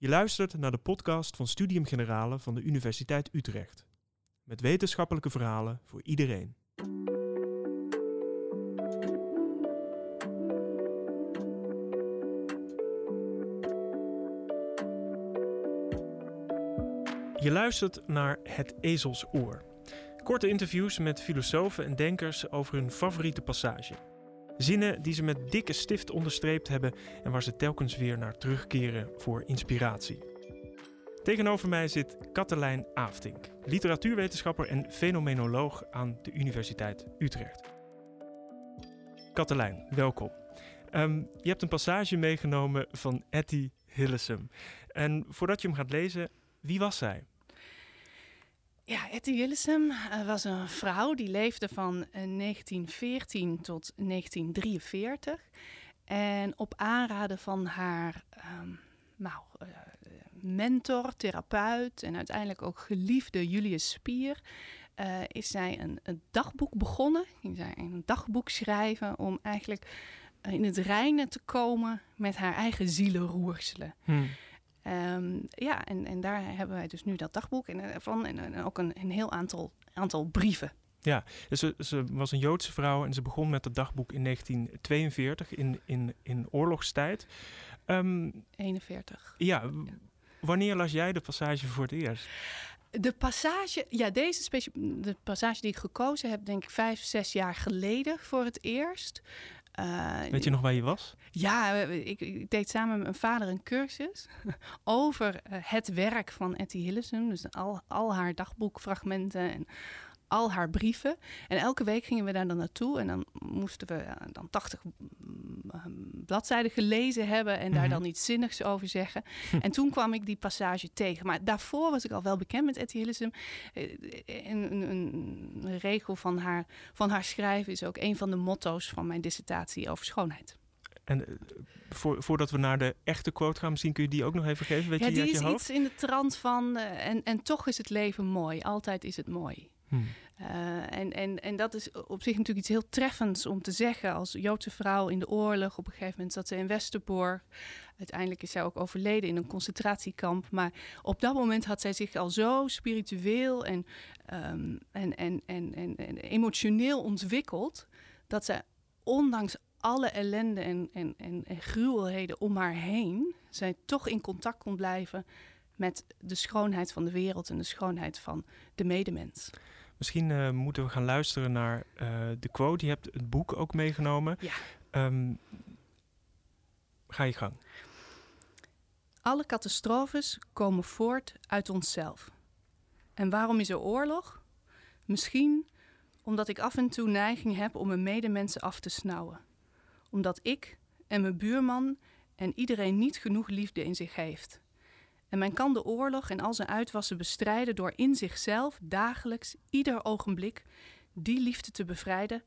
Je luistert naar de podcast van Studium Generale van de Universiteit Utrecht. Met wetenschappelijke verhalen voor iedereen. Je luistert naar Het Ezelsoor. Korte interviews met filosofen en denkers over hun favoriete passage. Zinnen die ze met dikke stift onderstreept hebben en waar ze telkens weer naar terugkeren voor inspiratie. Tegenover mij zit Katelijn Aftink, literatuurwetenschapper en fenomenoloog aan de Universiteit Utrecht. Katelijn, welkom. Ehm, je hebt een passage meegenomen van Etty Hillesum. En voordat je hem gaat lezen, wie was zij? Ja, Etty Hillesum uh, was een vrouw die leefde van 1914 eh, tot 1943. En op aanraden van haar um, nou, uh, mentor, therapeut en uiteindelijk ook geliefde Julius Spier, is zij een, een, dagboek begonnen. Ging zij een dagboek schrijven om eigenlijk in het reinen te komen met haar eigen zielenroerselen. Hmm. Um, ja, en, en daar hebben wij dus nu dat dagboek en, van en, en ook een, een heel aantal, aantal brieven. Ja, ze, ze, was een Joodse vrouw en ze begon met het dagboek in 1942 in, in, in oorlogstijd. Um, 41. Ja, ja, wanneer las jij de passage voor het eerst? De passage, ja, deze de passage die ik gekozen heb, denk ik vijf, zes jaar geleden voor het eerst. Uh, Weet je nog waar je was? Ja, ik, ik, deed samen met mijn vader een cursus over uh, het werk van Etty Hillesum. Dus al, al haar dagboekfragmenten en al haar brieven. En elke week gingen we daar dan naartoe. En dan moesten we uh, dan 80 mm, bladzijden gelezen hebben. En daar mhm. dan iets zinnigs over zeggen. en toen kwam ik die passage tegen. Maar daarvoor was ik al wel bekend met Etty Hillesum. Een, een, een, regel van haar, van haar schrijven is ook een van de motto's van mijn dissertatie over schoonheid. En eh, voor, voordat we naar de echte quote gaan, misschien kun je die ook nog even geven. Weet ja, je die, die is je iets in de trant van. Uh, en, en toch is het leven mooi. Altijd is het mooi. Hmm. Uh, en, en, en dat is op zich natuurlijk iets heel treffends om te zeggen. Als Joodse vrouw in de oorlog. Op een gegeven moment zat ze in Westerbork. Uiteindelijk is zij ook overleden in een concentratiekamp. Maar op dat moment had zij zich al zo spiritueel en, en, en, en, en, en emotioneel ontwikkeld. Dat zij ondanks alle ellende en, en, en, en gruwelheden om haar heen, zij toch in contact kon blijven met de schoonheid van de wereld en de schoonheid van de medemens. Misschien uh, moeten we gaan luisteren naar uh, de quote. Je hebt het boek ook meegenomen. Ja. Um, ga je gang. Alle catastrofes komen voort uit onszelf. En waarom is er oorlog? Misschien omdat ik af en toe neiging heb om mijn medemensen af te snauwen omdat ik en mijn buurman en iedereen niet genoeg liefde in zich heeft. En men kan de oorlog en al zijn uitwassen bestrijden door in zichzelf dagelijks, ieder ogenblik, die liefde te bevrijden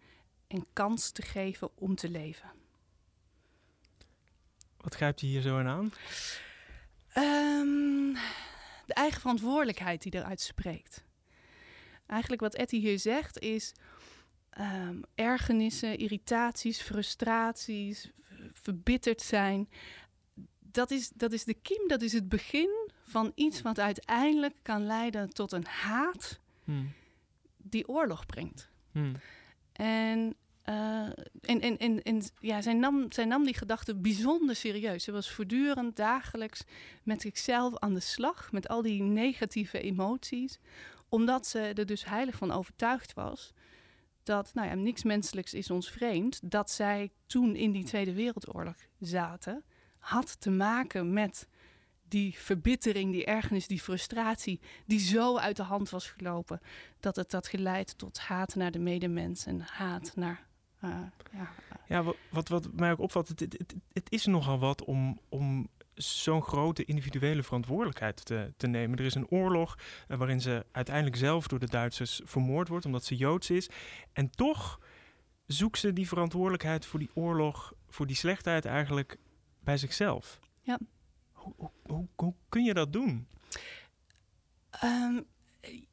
en kans te geven om te leven. Wat grijpt je hier zo in aan? Um, de eigen verantwoordelijkheid die eruit spreekt. Eigenlijk wat Etty hier zegt is um, ergernissen, irritaties, frustraties, verbitterd zijn. Dat is, dat is de kiem, dat is het begin van iets wat uiteindelijk kan leiden tot een haat hmm. die oorlog brengt. Hmm. En, uh, en, en, en, en ja, zij, nam, zij nam die gedachte bijzonder serieus. Ze was voortdurend dagelijks met zichzelf aan de slag, met al die negatieve emoties, omdat ze er dus heilig van overtuigd was dat, nou ja, niks menselijks is ons vreemd, dat zij toen in die Tweede Wereldoorlog zaten, had te maken met die verbittering, die ergernis, die frustratie, die zo uit de hand was gelopen, dat het dat geleid tot haat naar de medemens en haat naar. Uh, ja, ja wat, wat, mij ook opvalt, het, het, het, is nogal wat om, om zo'n grote individuele verantwoordelijkheid te, te, nemen. Er is een oorlog uh, waarin ze uiteindelijk zelf door de Duitsers vermoord wordt omdat ze Joods is. En toch zoekt ze die verantwoordelijkheid voor die oorlog, voor die slechtheid eigenlijk bij zichzelf. Ja. Hoe, hoe, hoe, kun je dat doen? Um,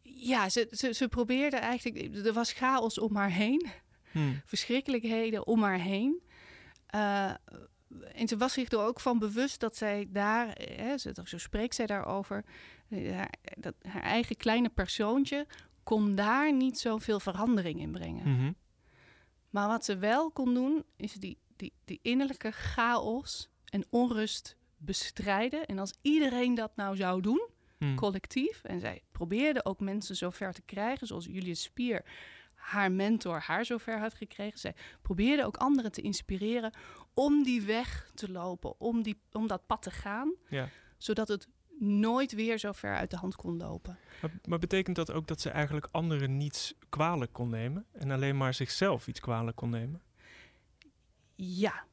ja, ze, ze, ze probeerde eigenlijk. Er was chaos om haar heen. Hmm. Verschrikkelijkheden om haar heen. Uh, en ze was zich er ook van bewust dat zij daar, hè, zo spreekt zij daarover, haar, dat haar eigen kleine persoontje kon daar niet zoveel verandering in brengen. Mhm. Maar wat ze wel kon doen, is die, die, die innerlijke chaos en onrust bestrijden. En als iedereen dat nou zou doen, Hmm. collectief, en zij probeerde ook mensen zover te krijgen, zoals Julius Spier haar mentor haar zover had gekregen. Zij probeerde ook anderen te inspireren om die weg te lopen, om, die, om dat pad te gaan, Ja. zodat het nooit weer zo ver uit de hand kon lopen. Maar, maar betekent dat ook dat ze eigenlijk anderen niets kwalijk kon nemen en alleen maar zichzelf iets kwalijk kon nemen? Ja,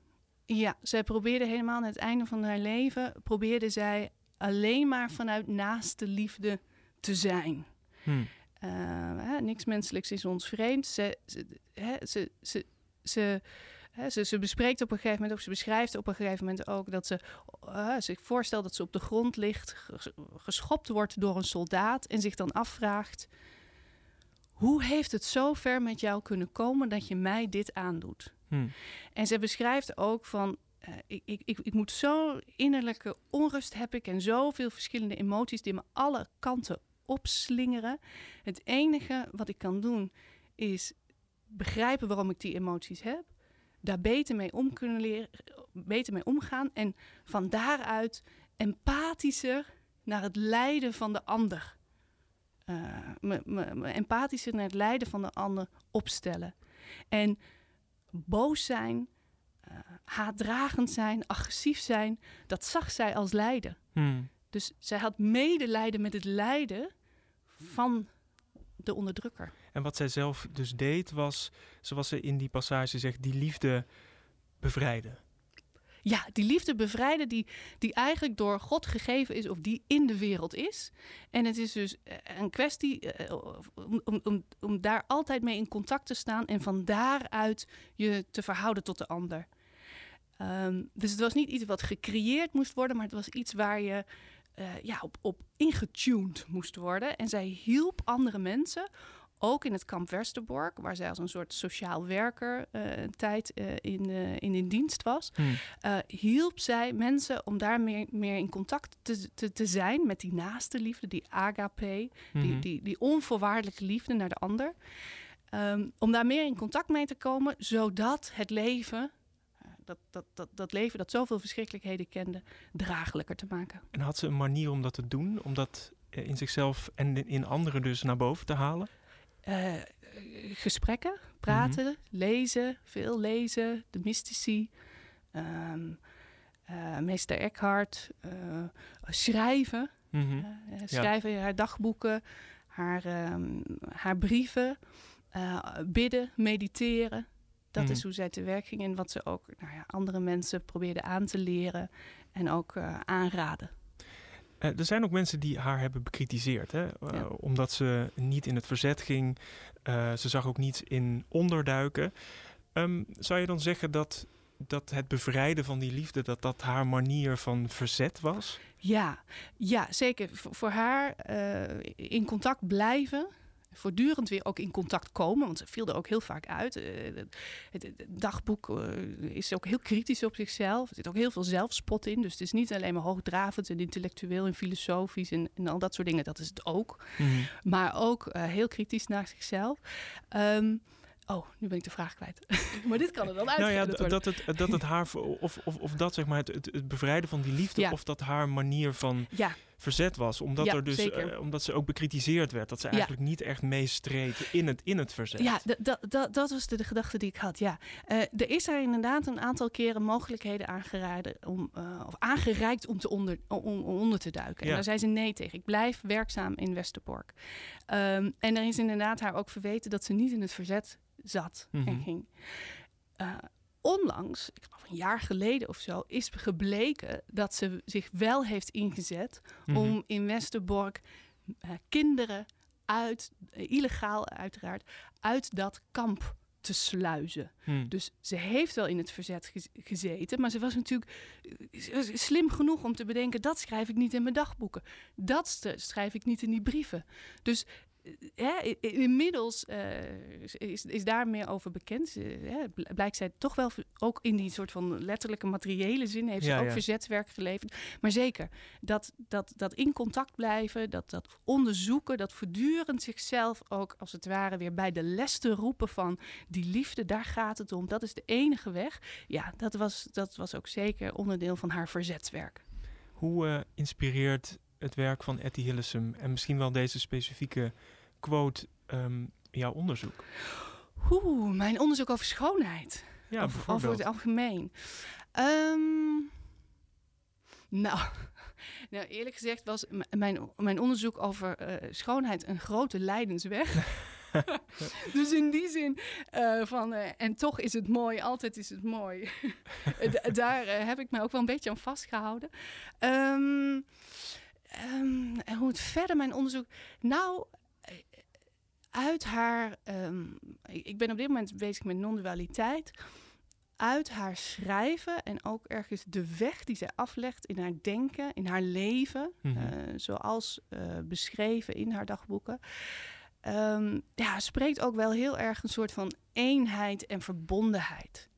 ja. zij probeerde helemaal aan het einde van haar leven, probeerde zij alleen maar vanuit naaste liefde te zijn. Hmm. Uh, hè, niks menselijks is ons vreemd. Ze, ze, hè, ze, ze, ze, hè, ze, ze, bespreekt op een gegeven moment, of ze beschrijft op een gegeven moment ook dat ze uh, zich voorstelt dat ze op de grond ligt, geschopt wordt door een soldaat en zich dan afvraagt: hoe heeft het zo ver met jou kunnen komen dat je mij dit aandoet? Hmm. En ze beschrijft ook van. Uh, ik, ik, ik, ik moet zo innerlijke onrust heb ik en zoveel verschillende emoties die me alle kanten opslingeren. Het enige wat ik kan doen is begrijpen waarom ik die emoties heb. Daar beter mee om kunnen leren, beter mee omgaan. En van daaruit empathischer naar het lijden van de ander. Me, me, me empathischer naar het lijden van de ander opstellen. En boos zijn, uh, haatdragend zijn, agressief zijn, dat zag zij als lijden. Hmm. Dus zij had medelijden met het lijden van de onderdrukker. En wat zij zelf dus deed was, zoals ze in die passage zegt, die liefde bevrijden. Ja, die liefde bevrijden die, die eigenlijk door God gegeven is of die in de wereld is. En het is dus een kwestie uh, om, om, om, daar altijd mee in contact te staan en van daaruit je te verhouden tot de ander. Um, dus het was niet iets wat gecreëerd moest worden, maar het was iets waar je uh, ja, op, op ingetuned moest worden. En zij hielp andere mensen, ook in het kamp Westerbork, waar zij als een soort sociaal werker uh, een tijd uh, in, in, in dienst was. Hmm. hielp zij mensen om daar meer, meer in contact te, te, te zijn met die naaste liefde, die agape, die, die, die onvoorwaardelijke liefde naar de ander. Um, om daar meer in contact mee te komen, zodat het leven dat, dat, dat, dat leven dat zoveel verschrikkelijkheden kende, draaglijker te maken. En had ze een manier om dat te doen? Om dat in zichzelf en in anderen dus naar boven te halen? Uh, gesprekken, praten, mm -hmm. lezen, veel lezen, de mystici, um, uh, meester Eckhart, uh, schrijven. Mm -hmm. schrijven ja. haar dagboeken, haar, um, haar brieven, bidden, mediteren. Dat Mhm. is hoe zij te werk ging en wat ze ook nou ja, andere mensen probeerde aan te leren en ook aanraden. Uh, er zijn ook mensen die haar hebben bekritiseerd, hè? Uh, ja. omdat ze niet in het verzet ging. Eh, ze zag ook niet in onderduiken. Um, zou je dan zeggen dat, dat het bevrijden van die liefde, dat dat haar manier van verzet was? Ja, ja zeker. V voor haar eh, in contact blijven voortdurend weer ook in contact komen. Want ze viel er ook heel vaak uit. Uh, het, dagboek uh, is ook heel kritisch op zichzelf. Er zit ook heel veel zelfspot in. Dus het is niet alleen maar hoogdravend en intellectueel en filosofisch en, en al dat soort dingen. Dat is het ook. Mm -hmm. Maar ook uh, heel kritisch naar zichzelf. Um, Oh, nu ben ik de vraag kwijt. maar dit kan er dan uit. Nou ja, dat het, dat het haar, of, of, of dat zeg maar het, het, het bevrijden van die liefde, ja. of dat haar manier van ja. Verzet was. Omdat, ja, er dus, uh, omdat ze ook bekritiseerd werd. Dat ze eigenlijk niet echt meestreed in het, in het verzet. Ja, dat was de, de, gedachte die ik had. Ja. Uh, er is er inderdaad een aantal keren mogelijkheden aangeraden om, uh, of aangereikt om, te onder, om, om onder te duiken. En daar zei ze nee tegen. Ik blijf werkzaam in Westerbork. Um, en er is inderdaad haar ook verweten dat ze niet in het verzet zat Mhm. en ging. Uh, onlangs, ik geloof een jaar geleden of zo, is gebleken dat ze zich wel heeft ingezet Mhm. om in Westerbork uh, kinderen uit, uh, illegaal uiteraard, uit dat kamp te sluizen. Hmm. Dus ze heeft wel in het verzet gez gezeten, maar ze was natuurlijk slim genoeg om te bedenken: dat schrijf ik niet in mijn dagboeken, dat schrijf ik niet in die brieven. Dus hè, inmiddels uh, is, is daar meer over bekend. Hè, blijkt zij toch wel ook in die soort van letterlijke materiële zin heeft ze ook verzetswerk geleverd. Maar zeker dat, dat, dat in contact blijven, dat, dat onderzoeken, dat voortdurend zichzelf ook als het ware weer bij de les te roepen van die liefde, daar gaat het om. Dat is de enige weg. Ja, dat was, dat was ook zeker onderdeel van haar verzetswerk. Hoe uh, inspireert het werk van Etty Hillesum en misschien wel deze specifieke quote um, jouw onderzoek? Oeh, mijn onderzoek over schoonheid. Ja, of, bijvoorbeeld. Over het algemeen. Um, nou, nou, eerlijk gezegd was mijn, mijn onderzoek over uh, schoonheid een grote lijdensweg. dus in die zin uh, van, uh, en toch is het mooi, altijd is het mooi. Daar heb ik me ook wel een beetje aan vastgehouden. Um, um, en hoe het verder mijn onderzoek. Nou, uit haar. Um, ik ben op dit moment bezig met non-dualiteit. Uit haar schrijven en ook ergens de weg die zij aflegt in haar denken, in haar leven, mm -hmm. uh, zoals uh, beschreven in haar dagboeken. Um, ja, spreekt ook wel heel erg een soort van eenheid en verbondenheid.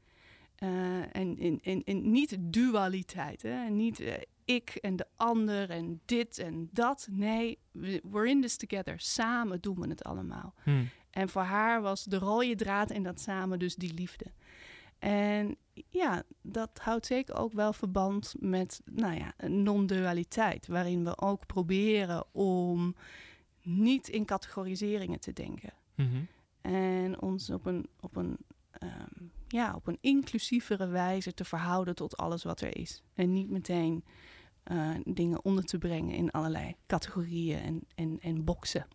Uh, en, in, in, in, niet dualiteit, hè? niet ik en de ander en dit en dat. Nee, we're in this together. Samen doen we het allemaal. Hmm. En voor haar was de rode draad in dat samen dus die liefde. En ja, dat houdt zeker ook wel verband met nou ja, non-dualiteit, waarin we ook proberen om niet in categoriseringen te denken. Mm En ons op een, op, een, um, ja, op een inclusievere wijze te verhouden tot alles wat er is. En niet meteen uh, dingen onder te brengen in allerlei categorieën en, en, en boxen.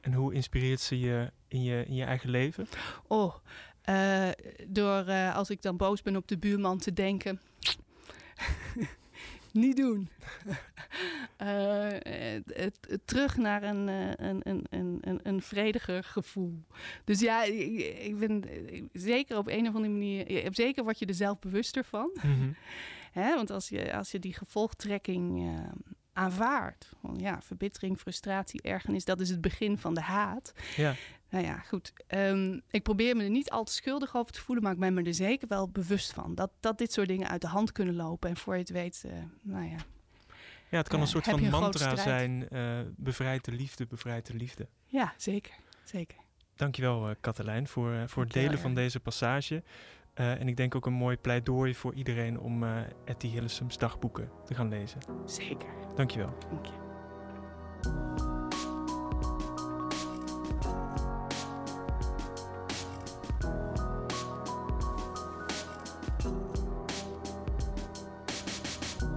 En hoe inspireert ze je in je, in je eigen leven? Oh, uh, door uh, als ik dan boos ben op de buurman te denken. niet doen. het, terug naar een, een, een, een, een vrediger gevoel. Dus ja, ik, ik ben zeker op een of andere manier. Zeker word je er zelf bewuster van. Mm -hmm. Hè? Want als je, als je die gevolgtrekking uh, aanvaardt, van, ja, verbittering, frustratie, ergernis, dat is het begin van de haat. Ja. Nou ja, goed. Um, ik probeer me er niet al te schuldig over te voelen, maar ik ben me er zeker wel bewust van. Dat, dat dit soort dingen uit de hand kunnen lopen. En voor je het weet, uh, nou ja. Ja, het kan een soort van een mantra zijn. Uh, bevrijd de liefde, bevrijd de liefde. Ja, zeker. zeker. Dankjewel, uh, Katelijn, voor, voor het delen van deze passage. Uh, en ik denk ook een mooi pleidooi voor iedereen om uh, Etty Hillesums dagboeken te gaan lezen. Zeker. Dankjewel. Dank je.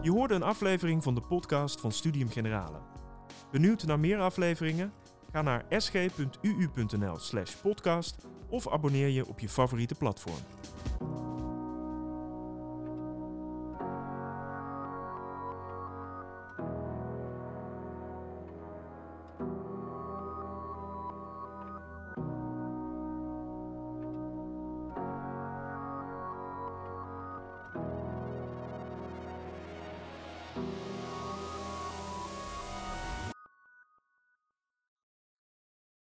Je hoorde een aflevering van de podcast van Studium Generale. Benieuwd naar meer afleveringen? Ga naar sg.uu.nl/slash podcast of abonneer je op je favoriete platform.